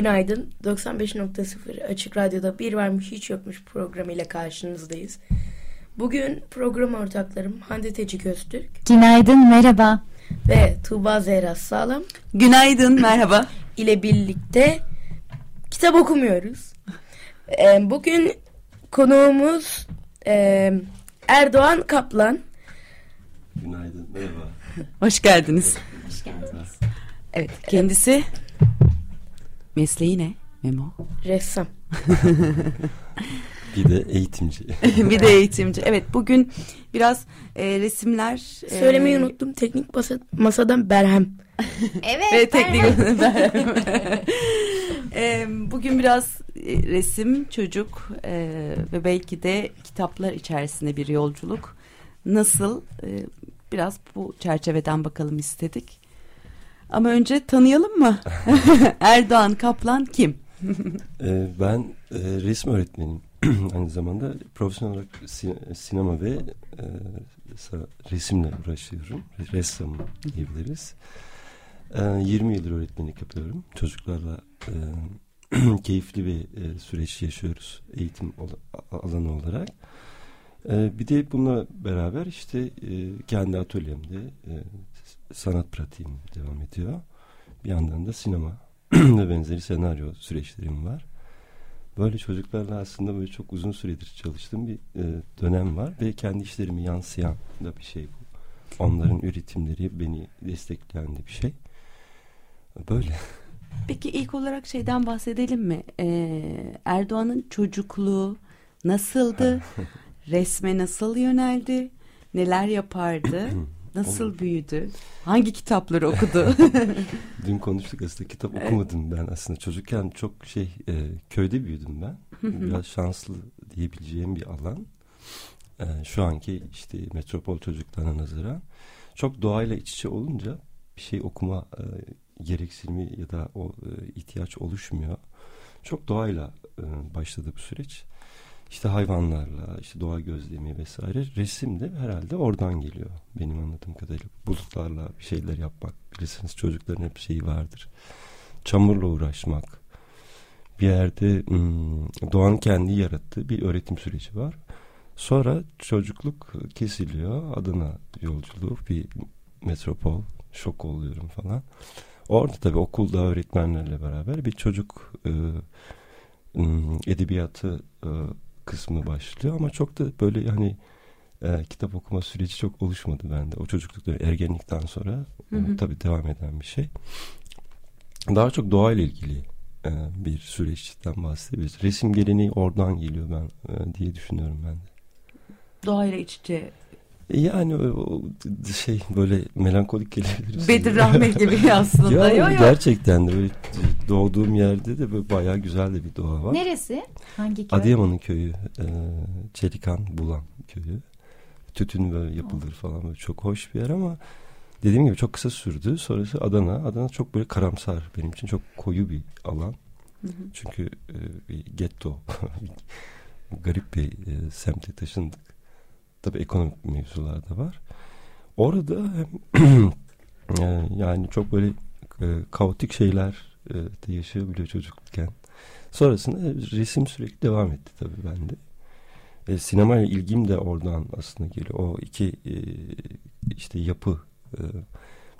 Günaydın. 95.0 Açık Radyo'da Bir Varmış Hiç Yokmuş programıyla karşınızdayız. Bugün program ortaklarım Hande Tecik Öztürk Günaydın, merhaba. ve Tuğba Zehra Sağlam Günaydın, merhaba. ile birlikte kitap okumuyoruz. Ee, bugün konuğumuz e, Erdoğan Kaplan. Günaydın, merhaba. Hoş geldiniz. Evet, kendisi mesleği ne? Memo. Ressam. Bir de eğitimci. bir de eğitimci. Evet, bugün biraz e, resimler... Söylemeyi e, unuttum. Teknik masa, masadan Berhem. Ve teknik E, bugün biraz e, resim, çocuk e, ve belki de kitaplar içerisinde bir yolculuk. Nasıl? E, biraz bu çerçeveden bakalım istedik. Ama önce tanıyalım mı? Erdoğan Kaplan kim? Ee, ben e, resim öğretmeniyim. Aynı zamanda profesyonel olarak si- sinema ve e, resimle uğraşıyorum. Ressamım diyebiliriz. E, 20 yıldır öğretmenlik yapıyorum. Çocuklarla e, keyifli bir e, süreç yaşıyoruz eğitim alanı olarak. E, bir de bununla beraber işte e, kendi atölyemde e, sanat pratiğim devam ediyor. Bir yandan da sinema ve benzeri senaryo süreçlerim var. Böyle çocuklarla aslında böyle çok uzun süredir çalıştığım bir e, dönem var ve kendi işlerimi yansıyan da bir şey bu. Onların üretimleri beni destekleyen de bir şey. Böyle. Peki ilk olarak şeyden bahsedelim mi? Ee, Erdoğan'ın çocukluğu nasıldı? Resme nasıl yöneldi? Neler yapardı? Nasıl büyüdü? Hangi kitapları okudu? Dün konuştuk aslında kitap okumadım ben aslında çocukken çok şey e, köyde büyüdüm ben. Biraz şanslı diyebileceğim bir alan. E, şu anki işte metropol çocuklarına nazaran çok doğayla iç içe olunca bir şey okuma e, gereksinimi ya da o e, ihtiyaç oluşmuyor. Çok doğayla e, başladı bu süreç. İşte hayvanlarla, işte doğa gözlemi vesaire. Resim de herhalde oradan geliyor benim anladığım kadarıyla. Bulutlarla bir şeyler yapmak. Bilirsiniz çocukların hep şeyi vardır. Çamurla uğraşmak. Bir yerde hmm, doğanın kendi yarattığı bir öğretim süreci var. Sonra çocukluk kesiliyor. Adına yolculuğu bir metropol. Şok oluyorum falan. Orada tabii okulda öğretmenlerle beraber bir çocuk e, hmm, edebiyatı e, kısmı başlıyor ama çok da böyle hani e, kitap okuma süreci çok oluşmadı bende. O çocuklukta ergenlikten sonra Hı hı. e, tabii devam eden bir şey. Daha çok doğayla ilgili e, bir süreçten bahsedebiliriz. Resim geleneği oradan geliyor ben e, diye düşünüyorum ben de. Doğayla iç içe. Yani şey böyle melankolik gelebilir. Bedir Rahmet gibi aslında. Ya, Yo, yo. gerçekten de böyle doğduğum yerde de böyle bayağı güzel de bir doğa var. Neresi? Hangi köy? Adıyaman'ın köyü, e, Çelikan Bulan köyü. Tütün böyle yapılır falan böyle çok hoş bir yer ama dediğim gibi çok kısa sürdü. Sonrası Adana. Adana çok böyle karamsar benim için çok koyu bir alan. Hı hı. Çünkü e, bir getto, garip bir e, semte taşındık. Tabii ekonomik mevzular da var. Orada e, yani çok böyle e, kaotik şeyler e, de yaşayabiliyor çocukken. Sonrasında resim sürekli devam etti tabii bende. E, sinemaya ilgim de oradan aslında geliyor. O iki e, işte yapı e,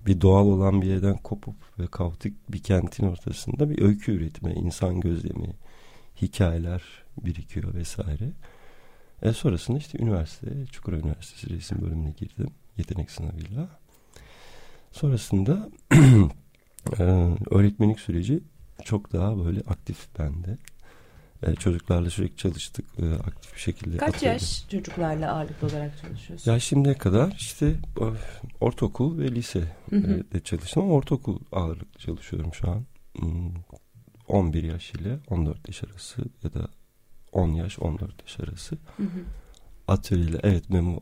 bir doğal olan bir yerden kopup ve kaotik bir kentin ortasında bir öykü üretme, insan gözlemi, hikayeler birikiyor vesaire. E, sonrasında işte üniversite, Çukurova Üniversitesi resim bölümüne girdim. Yetenek sınavıyla. Sonrasında e, öğretmenlik süreci çok daha böyle aktif bende. E, çocuklarla sürekli çalıştık e, aktif bir şekilde. Kaç atölyede. yaş çocuklarla ağırlıklı olarak çalışıyorsun? Ya şimdiye kadar işte ortaokul ve lise Hı hı. e, de çalıştım ama ortaokul ağırlıklı çalışıyorum şu an. 11 yaş ile 14 yaş arası ya da 10 yaş 14 yaş arası. Hı hı. Atölyeyle evet Memo.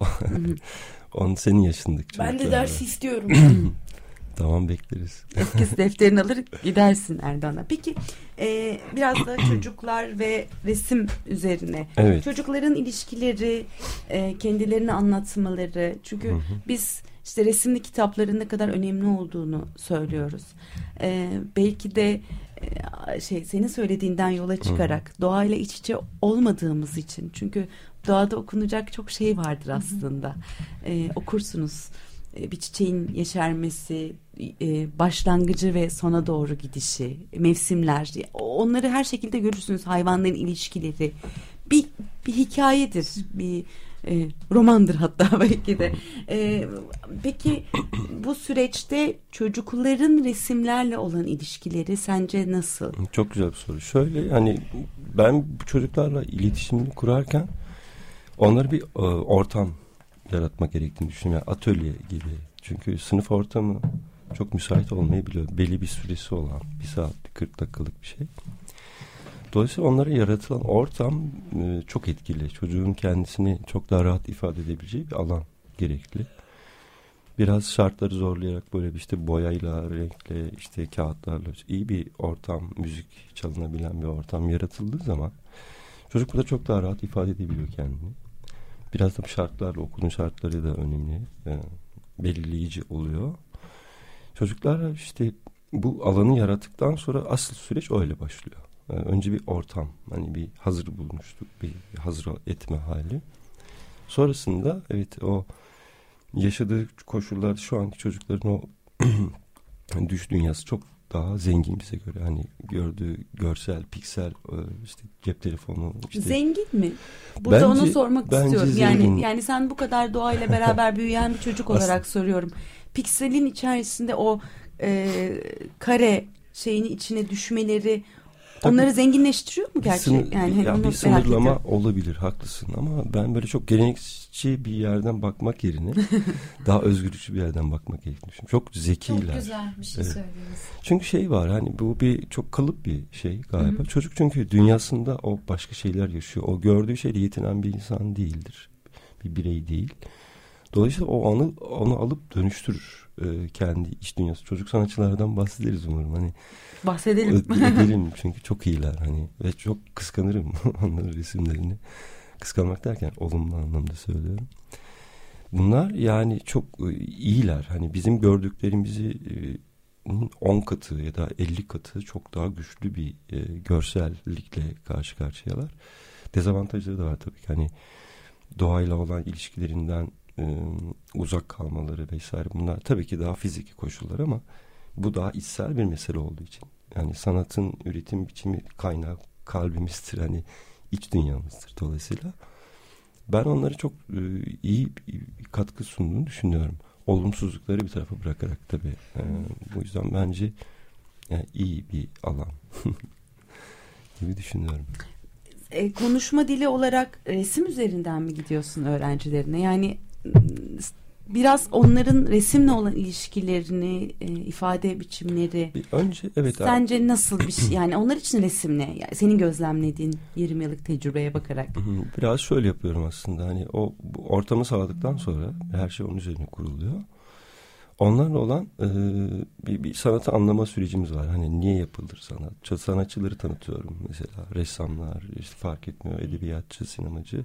On senin yaşındaki çocuklar. Ben de ders istiyorum. tamam bekleriz. Etkisi defterini alır gidersin Erdoğan'a. Peki e, biraz da çocuklar ve resim üzerine. Evet. Çocukların ilişkileri, e, kendilerini anlatmaları. Çünkü hı hı. biz işte resimli kitapların ne kadar önemli olduğunu söylüyoruz. E, belki de şey senin söylediğinden yola çıkarak hı. doğayla iç içe olmadığımız için çünkü doğada okunacak çok şey vardır aslında. E, okursunuz e, bir çiçeğin yeşermesi, e, başlangıcı ve sona doğru gidişi, mevsimler, onları her şekilde görürsünüz. Hayvanların ilişkileri bir bir hikayedir, bir e, romandır hatta belki de. E, peki bu süreçte çocukların resimlerle olan ilişkileri sence nasıl? Çok güzel bir soru. Şöyle yani ben bu çocuklarla iletişimini kurarken onları bir e, ortam yaratmak gerektiğini düşünüyorum. Yani atölye gibi. Çünkü sınıf ortamı çok müsait olmayabiliyor. Belli bir süresi olan bir saat, 40 dakikalık bir şey. Dolayısıyla onlara yaratılan ortam e, çok etkili. Çocuğun kendisini çok daha rahat ifade edebileceği bir alan gerekli. Biraz şartları zorlayarak böyle işte boyayla, renkle, işte kağıtlarla iyi bir ortam, müzik çalınabilen bir ortam yaratıldığı zaman çocuk burada çok daha rahat ifade edebiliyor kendini. Biraz da şartlarla, okulun şartları da önemli. Yani e, belirleyici oluyor. Çocuklar işte bu alanı yarattıktan sonra asıl süreç öyle başlıyor. Yani önce bir ortam, hani bir hazır bulmuştuk, bir hazır etme hali. Sonrasında evet o yaşadığı koşullar şu anki çocukların o düş dünyası çok daha zengin bize göre. Hani gördüğü görsel, piksel e, işte cep telefonu. Işte. Zengin mi? Burada bence, onu sormak istiyorum. Zengin. Yani yani sen bu kadar doğayla beraber büyüyen bir çocuk olarak soruyorum. Pikselin içerisinde o e, kare şeyini içine düşmeleri Tabii, Onları zenginleştiriyor mu gerçi? Sınır, yani ya bir sınırlama ediyorum. olabilir haklısın ama ben böyle çok gelenekçi bir yerden bakmak yerine daha özgürlükçü bir yerden bakmak gerektiğini düşünüyorum. Çok zekiler. Çok güzel bir şey evet. söylediniz. Çünkü şey var hani bu bir çok kalıp bir şey galiba. Hı-hı. Çocuk çünkü dünyasında o başka şeyler yaşıyor. O gördüğü şeyle yetinen bir insan değildir. Bir birey değil. Dolayısıyla o anı onu alıp dönüştürür e, kendi iç dünyası. Çocuk sanatçılardan bahsederiz umarım. Hani bahsedelim. Edelim çünkü çok iyiler hani ve çok kıskanırım onların resimlerini. Kıskanmak derken olumlu anlamda söylüyorum. Bunlar yani çok e, iyiler. Hani bizim gördüklerimizi 10 e, katı ya da 50 katı çok daha güçlü bir e, görsellikle karşı karşıyalar. Dezavantajları da var tabii ki. Hani doğayla olan ilişkilerinden e, uzak kalmaları vesaire bunlar tabii ki daha fiziki koşullar ama bu daha içsel bir mesele olduğu için. Yani sanatın üretim biçimi kaynağı kalbimizdir. Hani iç dünyamızdır dolayısıyla. Ben onları çok e, iyi katkı sunduğunu düşünüyorum. Olumsuzlukları bir tarafa bırakarak tabii. E, bu yüzden bence yani iyi bir alan gibi düşünüyorum. E, konuşma dili olarak resim üzerinden mi gidiyorsun öğrencilerine? Yani biraz onların resimle olan ilişkilerini e, ifade biçimleri. Bir önce evet sence abi. nasıl bir şey? Yani onlar için resim ne yani senin gözlemlediğin 20 yıllık tecrübeye bakarak. Biraz şöyle yapıyorum aslında. Hani o ortamı sağladıktan sonra her şey onun üzerine kuruluyor onlarla olan e, bir, bir sanatı anlama sürecimiz var. Hani niye yapılır sanat? Sanatçıları tanıtıyorum mesela. Ressamlar, işte fark etmiyor. Edebiyatçı, sinemacı.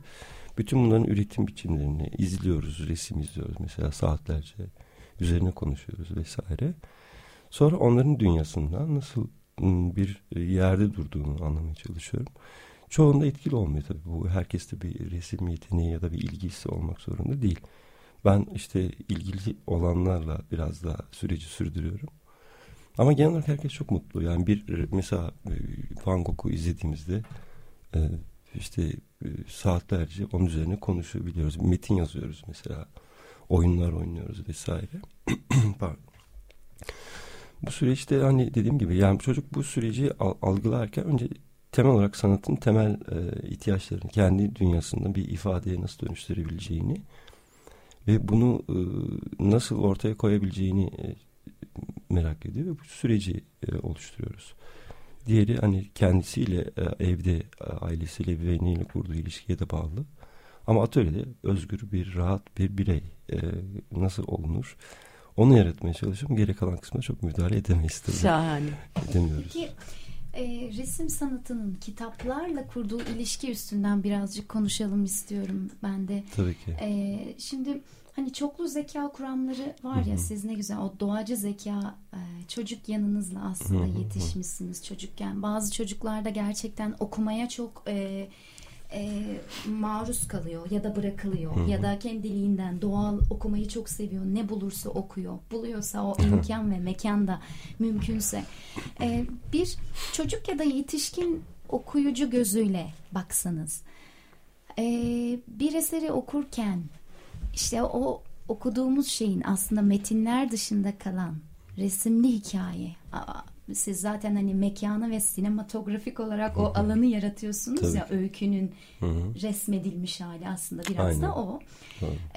Bütün bunların üretim biçimlerini izliyoruz, resim izliyoruz mesela saatlerce üzerine konuşuyoruz vesaire. Sonra onların dünyasından nasıl bir yerde durduğunu anlamaya çalışıyorum. Çoğunda etkili olmuyor tabii. Bu herkeste bir resim yeteneği ya da bir ilgisi olmak zorunda değil. Ben işte ilgili olanlarla biraz daha süreci sürdürüyorum. Ama genel olarak herkes çok mutlu. Yani bir mesela ıı, Van Gogh'u izlediğimizde işte e, saatlerce onun üzerine konuşabiliyoruz. Metin yazıyoruz mesela. Oyunlar oynuyoruz vesaire. bu süreçte hani dediğim gibi yani çocuk bu süreci algılarken önce temel olarak sanatın temel e, ihtiyaçlarını kendi dünyasında bir ifadeye nasıl dönüştürebileceğini ve bunu e, nasıl ortaya koyabileceğini e, merak ediyor ve bu süreci e, oluşturuyoruz. Diğeri hani kendisiyle e, evde e, ailesiyle ebeveyniyle kurduğu ilişkiye de bağlı. Ama atölyede özgür bir rahat bir birey e, nasıl olunur? Onu yaratmaya çalışıyorum. Geri kalan kısmına çok müdahale edemeyiz tabii. Şahane. Edemiyoruz. Peki e, resim sanatının kitaplarla kurduğu ilişki üstünden birazcık konuşalım istiyorum ben de. Tabii ki. E, şimdi hani çoklu zeka kuramları var ya Hı hı. siz ne güzel o doğacı zeka e, çocuk yanınızla aslında Hı hı yetişmişsiniz çocukken. Bazı çocuklarda gerçekten okumaya çok e, e, maruz kalıyor ya da bırakılıyor Hı hı. ya da kendiliğinden doğal okumayı çok seviyor. Ne bulursa okuyor. Buluyorsa o imkan ve mekanda mümkünse. E, bir çocuk ya da yetişkin okuyucu gözüyle baksanız e, bir eseri okurken işte o okuduğumuz şeyin aslında metinler dışında kalan resimli hikaye. Siz zaten hani mekanı ve sinematografik olarak o alanı yaratıyorsunuz Tabii ya öykünün Hı hı. resmedilmiş hali aslında biraz Aynen. da o.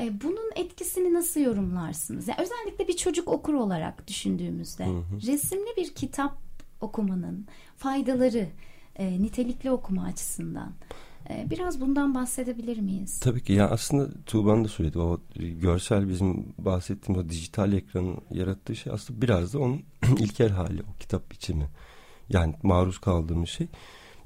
E, bunun etkisini nasıl yorumlarsınız? Yani özellikle bir çocuk okur olarak düşündüğümüzde Hı hı. resimli bir kitap okumanın faydaları e, nitelikli okuma açısından biraz bundan bahsedebilir miyiz? Tabii ki ya aslında Tuğba'nın da söyledi o görsel bizim bahsettiğim o dijital ekranın yarattığı şey aslında biraz da onun ilkel hali o kitap biçimi. Yani maruz kaldığımız şey.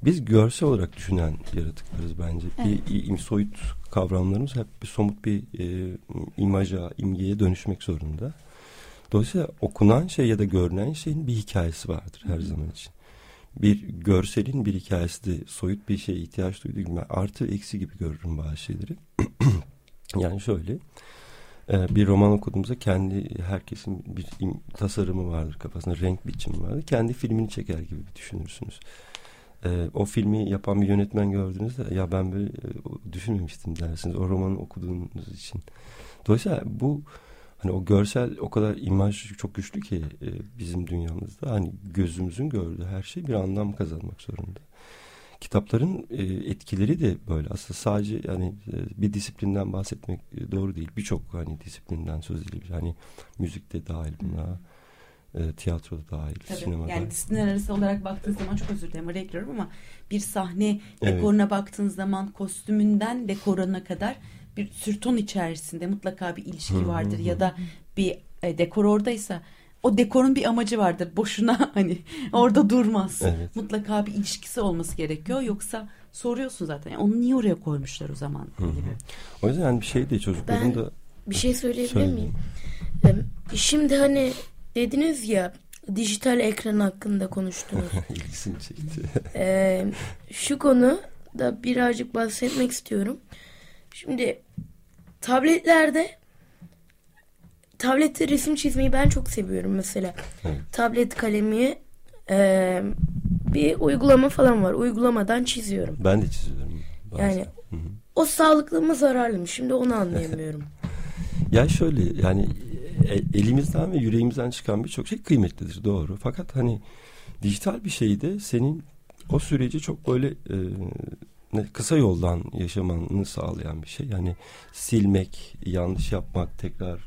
Biz görsel olarak düşünen yaratıklarız bence. Bir im- soyut kavramlarımız hep bir somut bir e, imaja, imgeye dönüşmek zorunda. Dolayısıyla okunan şey ya da görünen şeyin bir hikayesi vardır her zaman için. Bir görselin bir hikayesi de soyut bir şeye ihtiyaç duyduğu gibi artı eksi gibi görürüm bazı şeyleri. yani şöyle e, bir roman okuduğumuzda kendi herkesin bir tasarımı vardır kafasında renk biçimi vardır. Kendi filmini çeker gibi düşünürsünüz. E, o filmi yapan bir yönetmen gördüğünüzde ya ben böyle e, düşünmemiştim dersiniz o romanı okuduğunuz için. Dolayısıyla bu hani o görsel o kadar imaj çok güçlü ki e, bizim dünyamızda hani gözümüzün gördüğü her şey bir anlam kazanmak zorunda. Kitapların e, etkileri de böyle aslında sadece yani e, bir disiplinden bahsetmek e, doğru değil. Birçok hani disiplinden söz edilebilir. Hani müzik de dahil buna, e, tiyatro da dahil, Tabii. sinema Yani disiplinler arası olarak baktığın zaman çok özür dilerim araya ama bir sahne Evet. dekoruna baktığın zaman kostümünden dekoruna kadar bir sürton içerisinde mutlaka bir ilişki vardır hı. ya da bir e, dekor oradaysa o dekorun bir amacı vardır. Boşuna hani orada durmaz. Evet. Mutlaka bir ilişkisi olması gerekiyor. Yoksa soruyorsun zaten. Yani onu niye oraya koymuşlar o zaman? Hı hı. gibi. O yüzden yani bir şey de çocukların Ben- da Bir şey söyleyebilir Söyle. miyim? Şimdi hani dediniz ya dijital ekran hakkında konuştunuz. ilgisini çekti. Ee, şu konu da birazcık bahsetmek istiyorum. Şimdi tabletlerde tablette resim çizmeyi ben çok seviyorum mesela. Tablet kalemi e, bir uygulama falan var. Uygulamadan çiziyorum. Ben de çiziyorum. bazen. Yani Hı hı. o sağlıklı mı zararlı mı? Şimdi onu anlayamıyorum. Ya şöyle yani e- elimizden ve yüreğimizden çıkan birçok şey kıymetlidir doğru. Fakat hani dijital bir şeyde senin o süreci çok böyle e, kısa yoldan yaşamanı sağlayan bir şey. Yani silmek, yanlış yapmak, tekrar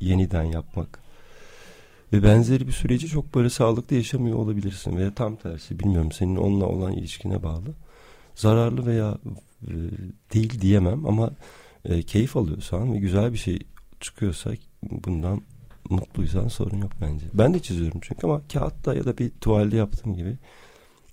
yeniden yapmak ve benzeri bir süreci çok böyle sağlıklı yaşamıyor olabilirsin veya tam tersi bilmiyorum senin onunla olan ilişkine bağlı. Zararlı veya e, değil diyemem ama e, keyif alıyorsan ve güzel bir şey çıkıyorsa bundan mutluysan sorun yok bence. Ben de çiziyorum çünkü ama kağıtta ya da bir tuvalde yaptığım gibi.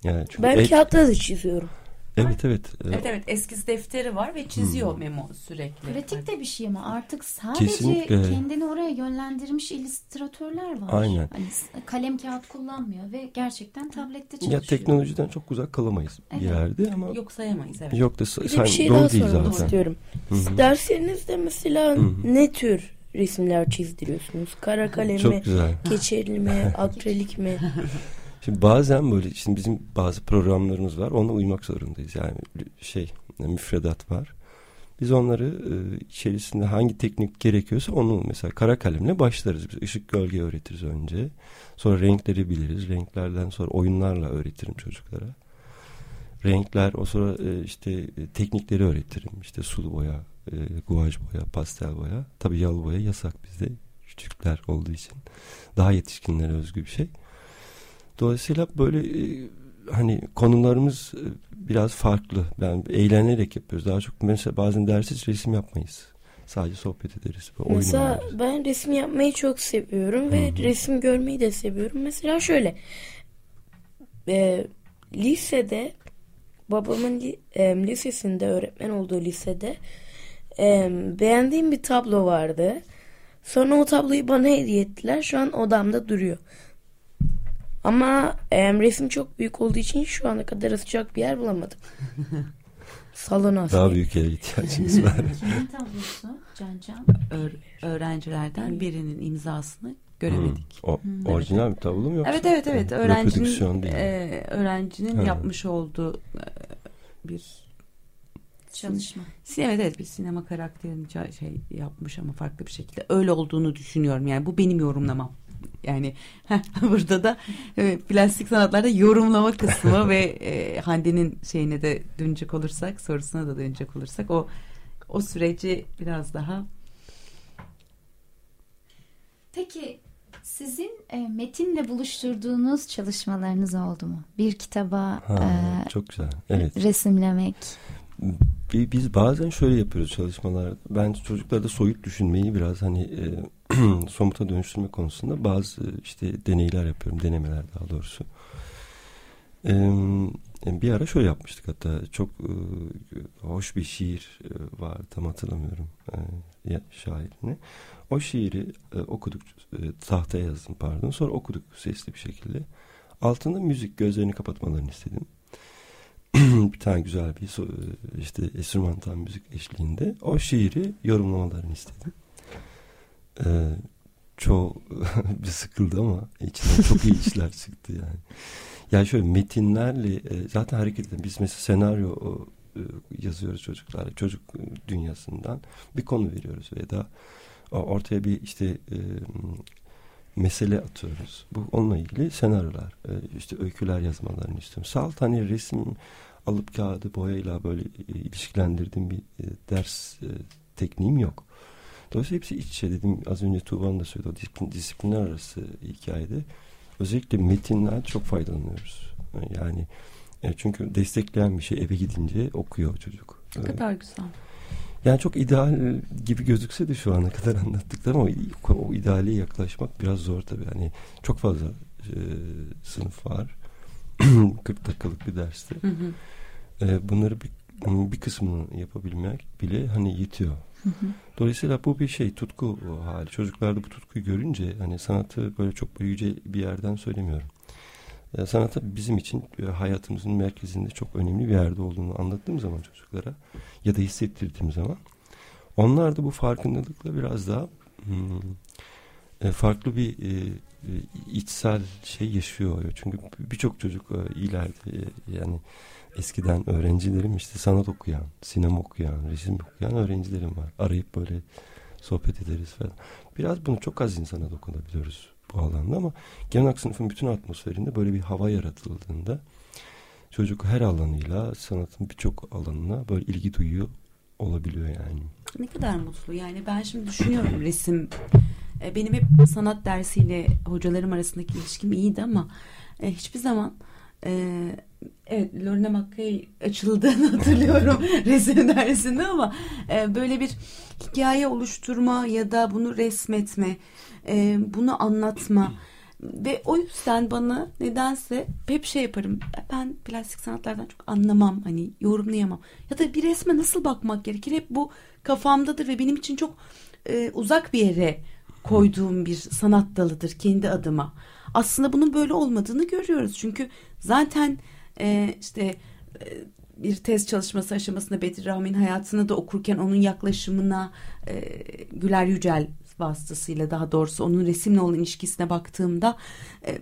Yani çünkü Ben el- kağıtta da çiziyorum. Evet evet. Evet evet eskiz defteri var ve çiziyor Memo sürekli. Pratik de bir şey ama artık sadece Kesinlikle. kendini oraya yönlendirmiş illüstratörler var. Aynen. Hani kalem kağıt kullanmıyor ve gerçekten tablette çalışıyor. Ya teknolojiden çok uzak kalamayız bir Evet. yerde ama Yok sayamayız evet. yok da Bir de sen bir şey doğru daha değil sormak zaten. istiyorum. Hı hı. Derslerinizde mesela Hı hı. ne tür resimler çizdiriyorsunuz? Kara kalem mi? Çok güzel. Keçeli mi? Akrilik mi? Şimdi bazen böyle şimdi bizim bazı programlarımız var. Ona uymak zorundayız. Yani şey müfredat var. Biz onları e, içerisinde hangi teknik gerekiyorsa onu mesela kara kalemle başlarız. Biz ışık gölge öğretiriz önce. Sonra renkleri biliriz. Renklerden sonra oyunlarla öğretirim çocuklara. Renkler o sonra e, işte e, teknikleri öğretirim. İşte sulu boya, e, guaj boya, pastel boya. Tabii yalı boya yasak bizde. küçükler olduğu için daha yetişkinlere özgü bir şey. Dolayısıyla böyle e, hani konularımız e, biraz farklı. Yani eğlenerek yapıyoruz. Daha çok mesela bazen ders hiç resim yapmayız. Sadece sohbet ederiz. Mesela oynarız. ben resim yapmayı çok seviyorum ve Hı hı. resim görmeyi de seviyorum. Mesela şöyle e, lisede babamın li- e, lisesinde öğretmen olduğu lisede e, beğendiğim bir tablo vardı. Sonra o tabloyu bana hediye ettiler. Şu an odamda duruyor. Ama e, resim çok büyük olduğu için şu ana kadar asacak bir yer bulamadım. Salona Daha asayım. büyük yere ihtiyacımız var. Kimin tablosu Can Can? Öğ- öğrencilerden birinin imzasını göremedik. O, orijinal bir tablo mu yoksa? Evet evet evet Reprodüksiyon öğrencinin değil. e, öğrencinin Ha. yapmış olduğu e, bir Çalışma. Evet evet bir sinema karakterini şey yapmış ama farklı bir şekilde öyle olduğunu düşünüyorum yani bu benim yorumlamam yani heh, burada da e, plastik sanatlarda yorumlama kısmı ve e, Hande'nin şeyine de dönecek olursak sorusuna da dönecek olursak o o süreci biraz daha Peki sizin e, metinle buluşturduğunuz çalışmalarınız oldu mu? Bir kitaba Ha, e, çok güzel. Evet. resimlemek. Bi- Biz bazen şöyle yapıyoruz çalışmalar. Ben çocuklarda soyut düşünmeyi biraz hani e, somuta dönüştürme konusunda bazı işte deneyler yapıyorum. Denemeler daha doğrusu. E, bir ara şöyle yapmıştık hatta çok e, hoş bir şiir e, var tam hatırlamıyorum e, şairini. O şiiri e, okuduk e, tahtaya yazdım pardon sonra okuduk sesli bir şekilde. Altında müzik gözlerini kapatmalarını istedim. bir tane güzel bir so- işte enstrümantal müzik eşliğinde o şiiri yorumlamalarını istedim. Ee, çoğu bir sıkıldı ama içinden çok iyi işler çıktı yani. Yani şöyle metinlerle e, zaten hareket eden biz mesela senaryo e, yazıyoruz çocuklara çocuk e, dünyasından bir konu veriyoruz ve da ortaya bir işte e, mesele atıyoruz. Bu onunla ilgili senaryolar, e, işte öyküler yazmalarını istiyorum. Salt hani resim alıp kağıdı boyayla böyle e, ilişkilendirdiğim bir e, ders e, tekniğim yok. Dolayısıyla hepsi iç içe dedim az önce Tuğba'nın da söyledi o disiplin, disiplinler arası hikayede özellikle metinler çok faydalanıyoruz. Yani çünkü destekleyen bir şey eve gidince okuyor çocuk. ne kadar güzel. yani çok ideal gibi gözükse de şu ana kadar anlattıklarım ama o, o ideale yaklaşmak biraz zor tabii. Yani çok fazla e, sınıf var. 40 dakikalık bir derste. Hı hı. E, bunları bir, bir kısmını yapabilmek bile hani yetiyor. Dolayısıyla bu bir şey tutku o hali. Çocuklarda bu tutkuyu görünce hani sanatı böyle çok yüce bir yerden söylemiyorum. E, sanatı bizim için e, hayatımızın merkezinde çok önemli bir yerde olduğunu anlattığım zaman çocuklara ya da hissettirdiğim zaman onlar da bu farkındalıkla biraz daha hmm, e, farklı bir e, e, içsel şey yaşıyor. Çünkü birçok çocuk e, ileride e, yani eskiden öğrencilerim işte sanat okuyan, sinema okuyan, resim okuyan öğrencilerim var. Arayıp böyle sohbet ederiz falan. Biraz bunu çok az insana dokunabiliyoruz bu alanda ama genel sınıfın bütün atmosferinde böyle bir hava yaratıldığında çocuk her alanıyla sanatın birçok alanına böyle ilgi duyuyor olabiliyor yani. Ne kadar mutlu. Yani ben şimdi düşünüyorum resim. e, Benim hep sanat dersiyle hocalarım arasındaki ilişkim iyiydi ama e, hiçbir zaman e, evet Lorna Mackay açıldığını hatırlıyorum resim dersinde ama e, böyle bir hikaye oluşturma ya da bunu resmetme, e, bunu anlatma ve o yüzden bana nedense hep şey yaparım. Ben plastik sanatlardan çok anlamam. Hani yorumlayamam. Ya da bir resme nasıl bakmak gerekir? Hep bu kafamdadır ve benim için çok e, uzak bir yere koyduğum bir sanat dalıdır kendi adıma. Aslında bunun böyle olmadığını görüyoruz. Çünkü zaten e, işte e, bir tez çalışması aşamasında Bedri Rahmi'nin hayatını da okurken onun yaklaşımına e, Güler Yücel vasıtasıyla daha doğrusu onun resimle olan ilişkisine baktığımda e,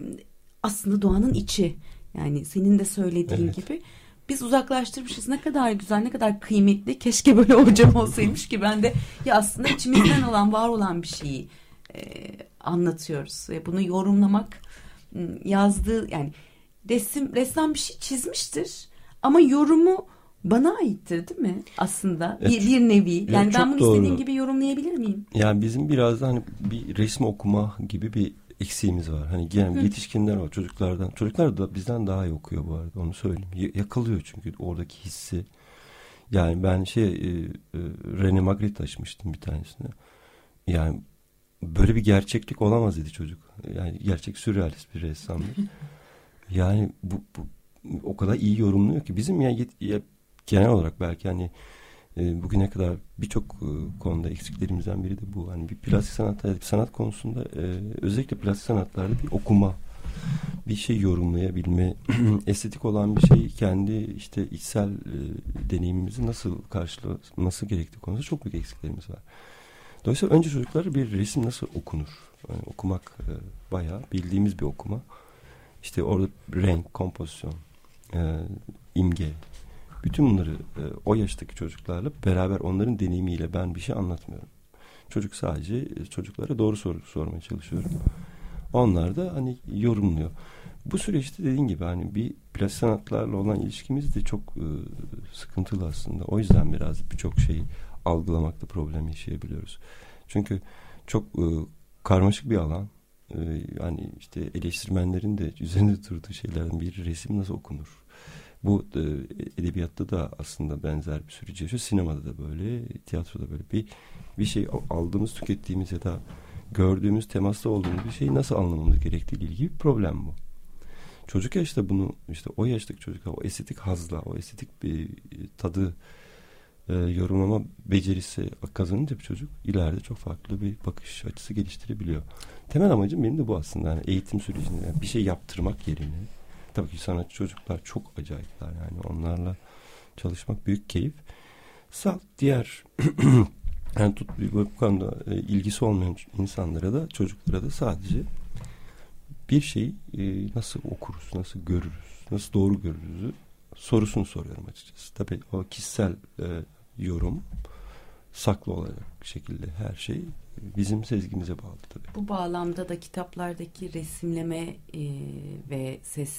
aslında doğanın içi. Yani senin de söylediğin Evet. gibi biz uzaklaştırmışız. Ne kadar güzel ne kadar kıymetli. Keşke böyle hocam olsaymış ki ben de ya aslında içimizden olan var olan bir şeyi e, anlatıyoruz. Ve bunu yorumlamak m, yazdığı yani resim ressam bir şey çizmiştir ama yorumu bana aittir değil mi aslında Evet. bir, bir nevi yani Evet, ben bunu doğru. istediğim gibi yorumlayabilir miyim? Yani bizim biraz da hani bir resim okuma gibi bir eksiğimiz var. Hani yani yetişkinler var çocuklardan. Çocuklar da bizden daha iyi okuyor bu arada onu söyleyeyim. Y- yakalıyor çünkü oradaki hissi. Yani ben şey e, e, René Magritte açmıştım bir tanesine. Yani böyle bir gerçeklik olamaz dedi çocuk. Yani gerçek sürrealist bir ressamdır. yani bu, bu o kadar iyi yorumluyor ki bizim yet- ya genel olarak belki hani e, bugüne kadar birçok e, konuda eksiklerimizden biri de bu. Hani bir plastik sanat, bir sanat konusunda e, özellikle plastik sanatlarda bir okuma, bir şey yorumlayabilme, estetik olan bir şey kendi işte içsel e, deneyimimizi nasıl karşılaması gerektiği konusunda çok büyük eksiklerimiz var. Dolayısıyla önce çocuklara bir resim nasıl okunur? Yani okumak e, bayağı bildiğimiz bir okuma. İşte orada renk, kompozisyon, e, imge, bütün bunları e, o yaştaki çocuklarla beraber onların deneyimiyle ben bir şey anlatmıyorum. Çocuk sadece e, çocuklara doğru soru sormaya çalışıyorum. Onlar da hani yorumluyor. Bu süreçte dediğin gibi hani bir plastik sanatlarla olan ilişkimiz de çok e, sıkıntılı aslında. O yüzden biraz birçok şeyi algılamakta problem yaşayabiliyoruz. Çünkü çok e, karmaşık bir alan. E, yani işte eleştirmenlerin de üzerinde durduğu şeylerden bir resim nasıl okunur? Bu e, edebiyatta da aslında benzer bir süreç yaşıyor. Sinemada da böyle, tiyatroda böyle bir bir şey aldığımız, tükettiğimiz ya da gördüğümüz, temasta olduğumuz bir şeyi nasıl anlamamız gerektiği ile ilgili bir problem bu. Çocuk yaşta bunu işte o yaştaki çocuklar o estetik hazla, o estetik bir tadı e, yorumlama becerisi kazanınca bir çocuk ileride çok farklı bir bakış açısı geliştirebiliyor. Temel amacım benim de bu aslında. Yani eğitim sürecinde yani bir şey yaptırmak yerine tabii ki sanatçı çocuklar çok acayipler yani onlarla çalışmak büyük keyif. Salt diğer yani tut bu konuda e, ilgisi olmayan insanlara da çocuklara da sadece bir şeyi e, nasıl okuruz, nasıl görürüz, nasıl doğru görürüzü sorusunu soruyorum açıkçası. Tabii o kişisel e, yorum saklı olacak şekilde her şey bizim sezgimize bağlı tabii. Bu bağlamda da kitaplardaki resimleme e, ve ses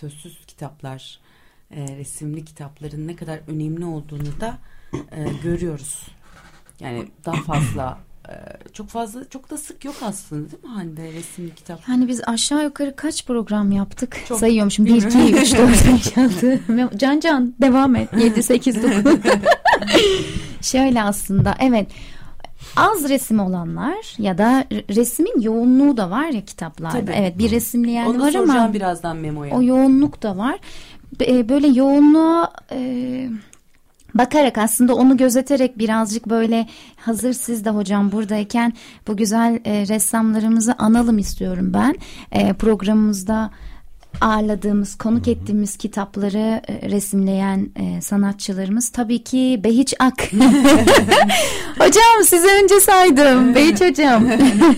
sözsüz kitaplar, e, resimli kitapların ne kadar önemli olduğunu da e, görüyoruz. Yani daha fazla e, çok fazla çok da sık yok aslında değil mi Hande resimli kitap? Yani biz aşağı yukarı kaç program yaptık? Çok. Sayıyorum şimdi 1, 2, 3, 4, 5, 6. Can Can devam et. 7, 8, 9. Şöyle aslında evet az resim olanlar ya da resmin yoğunluğu da var ya kitaplarda. Tabii. Evet bir resimleyen Onu var ama birazdan Memo'ya. o yoğunluk da var. Böyle yoğunluğa e, bakarak aslında onu gözeterek birazcık böyle hazır siz de hocam buradayken bu güzel e, ressamlarımızı analım istiyorum ben. E, programımızda ağırladığımız, konuk ettiğimiz kitapları e, resimleyen e, sanatçılarımız tabii ki Behiç Ak. hocam size önce saydım. Behiç hocam.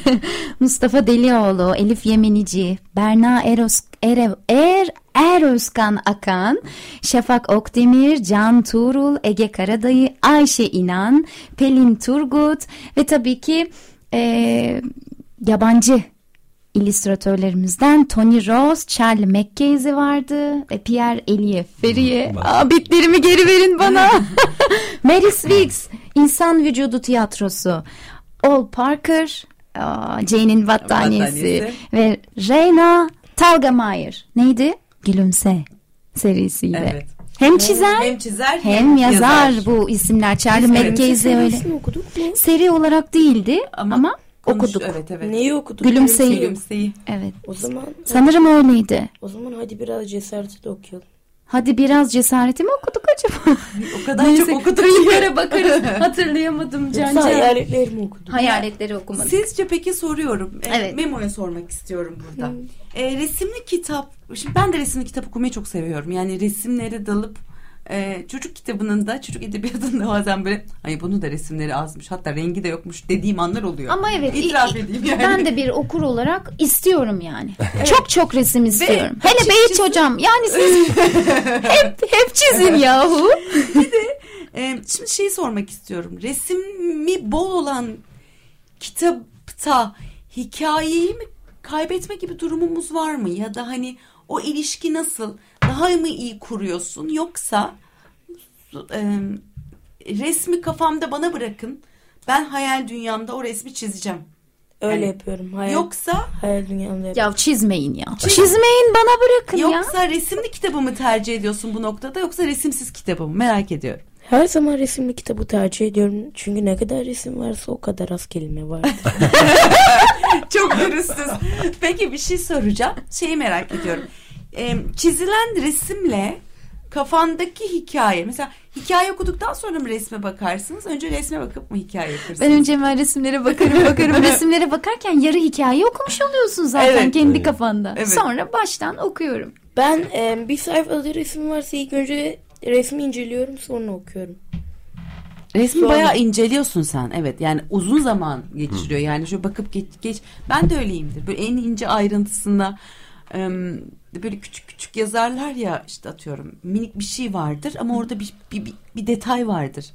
Mustafa Delioğlu, Elif Yemenici, Berna Eros, Erev, Er, Er Özkan Akan, Şafak Okdemir, Can Tuğrul, Ege Karadayı, Ayşe İnan, Pelin Turgut ve tabii ki e, yabancı illüstratörlerimizden Tony Rose, Charlie McCasey vardı ve Pierre Elie Ferrier. Bak. Aa, bitlerimi geri verin bana. Mary Swiggs, İnsan Vücudu Tiyatrosu. Ol Parker, Jane'in battaniyesi, Battaniyesi. ve Reyna Talgamayer. Neydi? Gülümse serisiyle. Evet. Hem çizer Hem çizer hem yazar, bu isimler. Charlie McCasey öyle. Seri olarak değildi ama, Ama Konuş- okuduk. Evet evet. Neyi okuduk? Gülümseyi. Gülümseyi. Evet. O zaman Sanırım öyleydi. o zaman hadi biraz cesareti de okuyalım. Hadi biraz cesareti mi okuduk acaba? O kadar çok okuduk ki. bakarız. Hatırlayamadım Can Yoksa Can. hayaletleri mi okuduk? Hayaletleri okumadık. Sizce peki soruyorum. E, Evet. Memo'ya sormak istiyorum burada. E, resimli kitap. Şimdi ben de resimli kitap okumayı çok seviyorum. Yani resimlere dalıp e, çocuk kitabının da çocuk edebiyatında bazen böyle ay bunu da resimleri azmış hatta rengi de yokmuş dediğim anlar oluyor. Ama evet. İtiraf edeyim yani. Ben de bir okur olarak istiyorum yani. Çok çok resim istiyorum. Hele açıkçası- Beyiç hocam yani siz hep hep çizin yahu. E, şimdi şeyi sormak istiyorum. Resmi bol olan kitapta hikayeyi mi kaybetme gibi durumumuz var mı? Ya da hani o ilişki nasıl? Daha mı iyi kuruyorsun yoksa e, resmi kafamda bana bırakın. Ben hayal dünyamda o resmi çizeceğim. Öyle Yani yapıyorum. Hayal, Yoksa hayal dünyamda yapıyorum. Ya çizmeyin ya. Çizmeyin bana bırakın ya. yoksa resimli kitabı mı tercih ediyorsun bu noktada yoksa resimsiz kitabı mı? Merak ediyorum. Her zaman resimli kitabı tercih ediyorum. Çünkü ne kadar resim varsa o kadar az kelime var. Çok dürüstüz. Peki bir şey soracağım. Şeyi merak ediyorum. Ee, çizilen resimle kafandaki hikaye. Mesela hikaye okuduktan sonra mı resme bakarsınız? Önce resme bakıp mı hikaye yaparsınız? Ben önce hemen resimlere bakarım bakarım. resimlere bakarken yarı hikaye okumuş oluyorsun zaten Evet. kendi Evet. kafanda. Evet. Sonra baştan okuyorum. ben e, bir sayfada resim varsa ilk önce resmi inceliyorum sonra okuyorum. Resmi Sonra- bayağı inceliyorsun sen. Evet yani uzun zaman geçiriyor. Yani şöyle bakıp geç, geç. Ben de öyleyimdir. Böyle en ince ayrıntısında em, böyle küçük küçük yazarlar ya işte atıyorum minik bir şey vardır ama orada bir, bir, bir, bir detay vardır.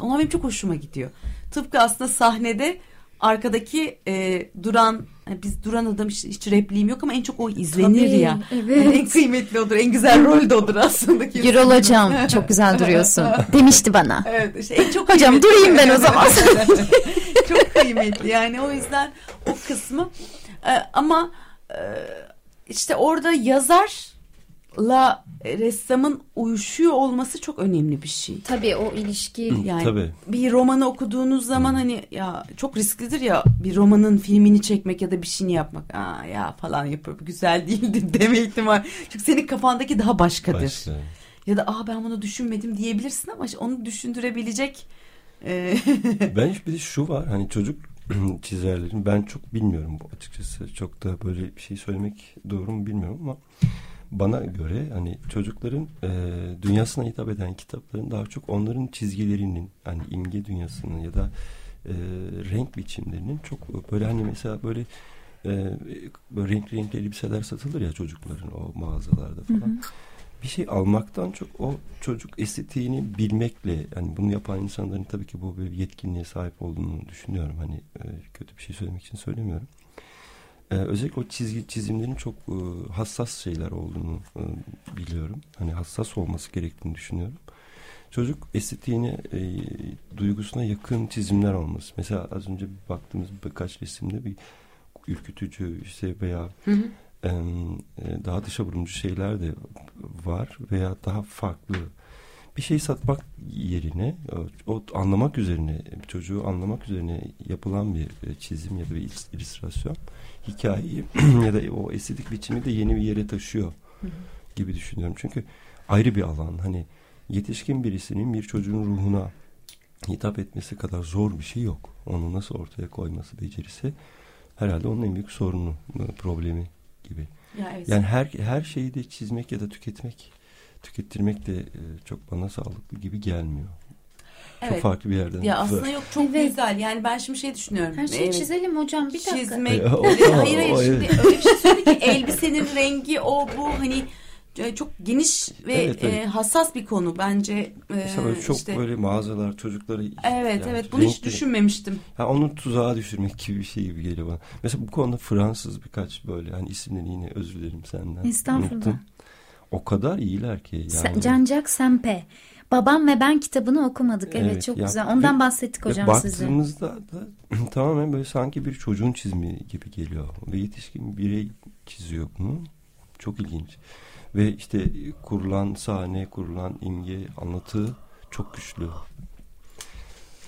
Onlar benim çok hoşuma gidiyor. Tıpkı aslında sahnede arkadaki e, duran hani biz duran adam hiç, hiç repliğim yok ama en çok o izlenir Tabii, ya. evet. En kıymetli odur. En güzel rol de odur aslında. Gürol hocam çok güzel duruyorsun demişti bana. Evet işte en çok Hocam kıymetli- durayım ben o zaman. çok kıymetli yani o yüzden o kısmı Ee, ama e, işte orada yazarla ressamın uyuşuyor olması çok önemli bir şey. Tabii o ilişki. Yani Tabii. bir romanı okuduğunuz zaman hani ya çok risklidir ya bir romanın filmini çekmek ya da bir şeyini yapmak. Aa ya falan yapıyor güzel değildir deme ihtimal. Çünkü senin kafandaki daha başkadır. Başka. Ya da aa ben bunu düşünmedim diyebilirsin ama onu düşündürebilecek e, Ben bir de şu var hani çocuk çizerlerin ben çok bilmiyorum bu açıkçası. Çok da böyle bir şey söylemek doğru mu bilmiyorum ama bana göre hani çocukların e, dünyasına hitap eden kitapların daha çok onların çizgilerinin hani imge dünyasının ya da e, renk biçimlerinin çok böyle hani mesela böyle e, böyle renkli renkli elbiseler satılır ya çocukların o mağazalarda falan. Bir şey almaktan çok o çocuk estetiğini bilmekle hani bunu yapan insanların tabii ki bu bir yetkinliğe sahip olduğunu düşünüyorum. Hani e, kötü bir şey söylemek için söylemiyorum. E, özellikle o çizgi çizimlerin çok e, hassas şeyler olduğunu biliyorum. Hani hassas olması gerektiğini düşünüyorum. Çocuk estetiğine, e, duygusuna yakın çizimler olması. Mesela az önce baktığımız birkaç resimde bir ürkütücü işte veya Hı hı. E, daha dışa vurumcu şeyler de var veya daha farklı bir şey satmak yerine o, anlamak üzerine çocuğu anlamak üzerine yapılan bir e, çizim ya da bir il- illüstrasyon hikayeyi ya da o estetik biçimi de yeni bir yere taşıyor gibi düşünüyorum. Çünkü ayrı bir alan hani yetişkin birisinin bir çocuğun ruhuna hitap etmesi kadar zor bir şey yok. Onu nasıl ortaya koyması becerisi herhalde onun en büyük sorunu, e, problemi gibi. Ya evet. Yani her her şeyi de çizmek ya da tüketmek, tükettirmek de e, çok bana sağlıklı gibi gelmiyor. Çok Evet. farklı bir yerden. Ya aslında yok çok Evet. güzel. Yani ben şimdi şey düşünüyorum. Her şeyi Evet. çizelim hocam bir dakika. Çizmek. E, o- hayır hayır o- şimdi öyle bir şey söyledi ki elbisenin rengi o bu hani çok geniş ve Evet, evet. e, hassas bir konu bence. E, Mesela çok işte- böyle mağazalar çocukları Evet yani evet bunu hiç düşünmemiştim. Ha, onu tuzağa düşürmek gibi bir şey gibi geliyor bana. Mesela bu konuda Fransız birkaç böyle hani isimlerini yine özür dilerim senden. Estağfurullah. unuttum. O kadar iyiler ki. Yani. Sen- Cancak Sempe. Babam ve ben kitabını okumadık. Evet, Evet, çok ya- güzel. Ondan ve- bahsettik hocam size. baktığımızda da tamamen böyle sanki bir çocuğun çizimi gibi geliyor. Ve yetişkin bir birey çiziyor bunu. Çok ilginç. Ve işte kurulan sahne, kurulan imge, anlatı çok güçlü.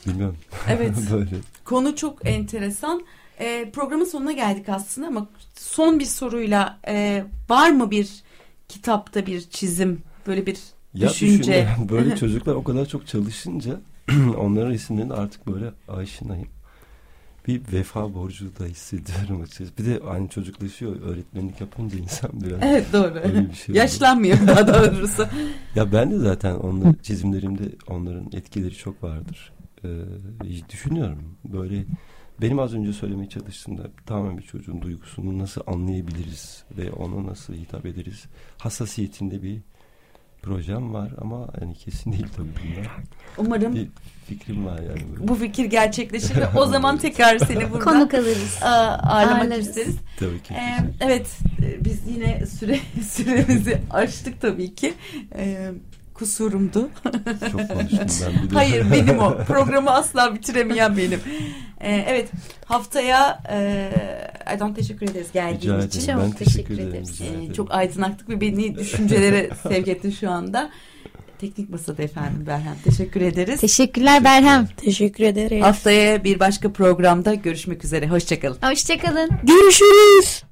Bilmiyorum. Evet. böyle. Konu çok enteresan. E, programın sonuna geldik aslında ama son bir soruyla e, var mı bir kitapta bir çizim böyle bir Ya düşünce? düşünün, böyle çocuklar o kadar çok çalışınca onların resimlerini artık böyle aşinayım. Bir vefa borcu da hissediyorum açıkçası. Bir de aynı çocuklaşıyor. Öğretmenlik yapınca insan biraz Evet doğru. öyle bir şey. Yaşlanmıyor daha doğrusu. Ya ben de zaten onların çizimlerimde onların etkileri çok vardır. Ee, düşünüyorum böyle benim az önce söylemeye çalıştığımda tamamen bir çocuğun duygusunu nasıl anlayabiliriz ve ona nasıl hitap ederiz hassasiyetinde bir projem var ama yani kesin değil tabii bunlar. Umarım Bir fikrim var yani. Böyle. bu fikir gerçekleşir ve o zaman tekrar seni burada Konuk alırız. aa, ağırlamak Ağırlarız. isteriz. Tabii ki. Ee, evet biz yine süre süremizi aştık tabii ki. Ee, kusurumdu. Çok konuştum ben biliyorum. Hayır benim o. Programı asla bitiremeyen benim. Ee, evet haftaya e, Aydan teşekkür ederiz geldiğin Rica için. ederim. Çok Ben teşekkür teşekkür ederim. ederiz. Ee, çok aydınlattık ve beni düşüncelere sevk ettin şu anda. Teknik Masada efendim Berhem. Teşekkür ederiz. Teşekkürler Berhem. Teşekkür ederim. Haftaya bir başka programda görüşmek üzere. Hoşçakalın. Hoşçakalın. Görüşürüz.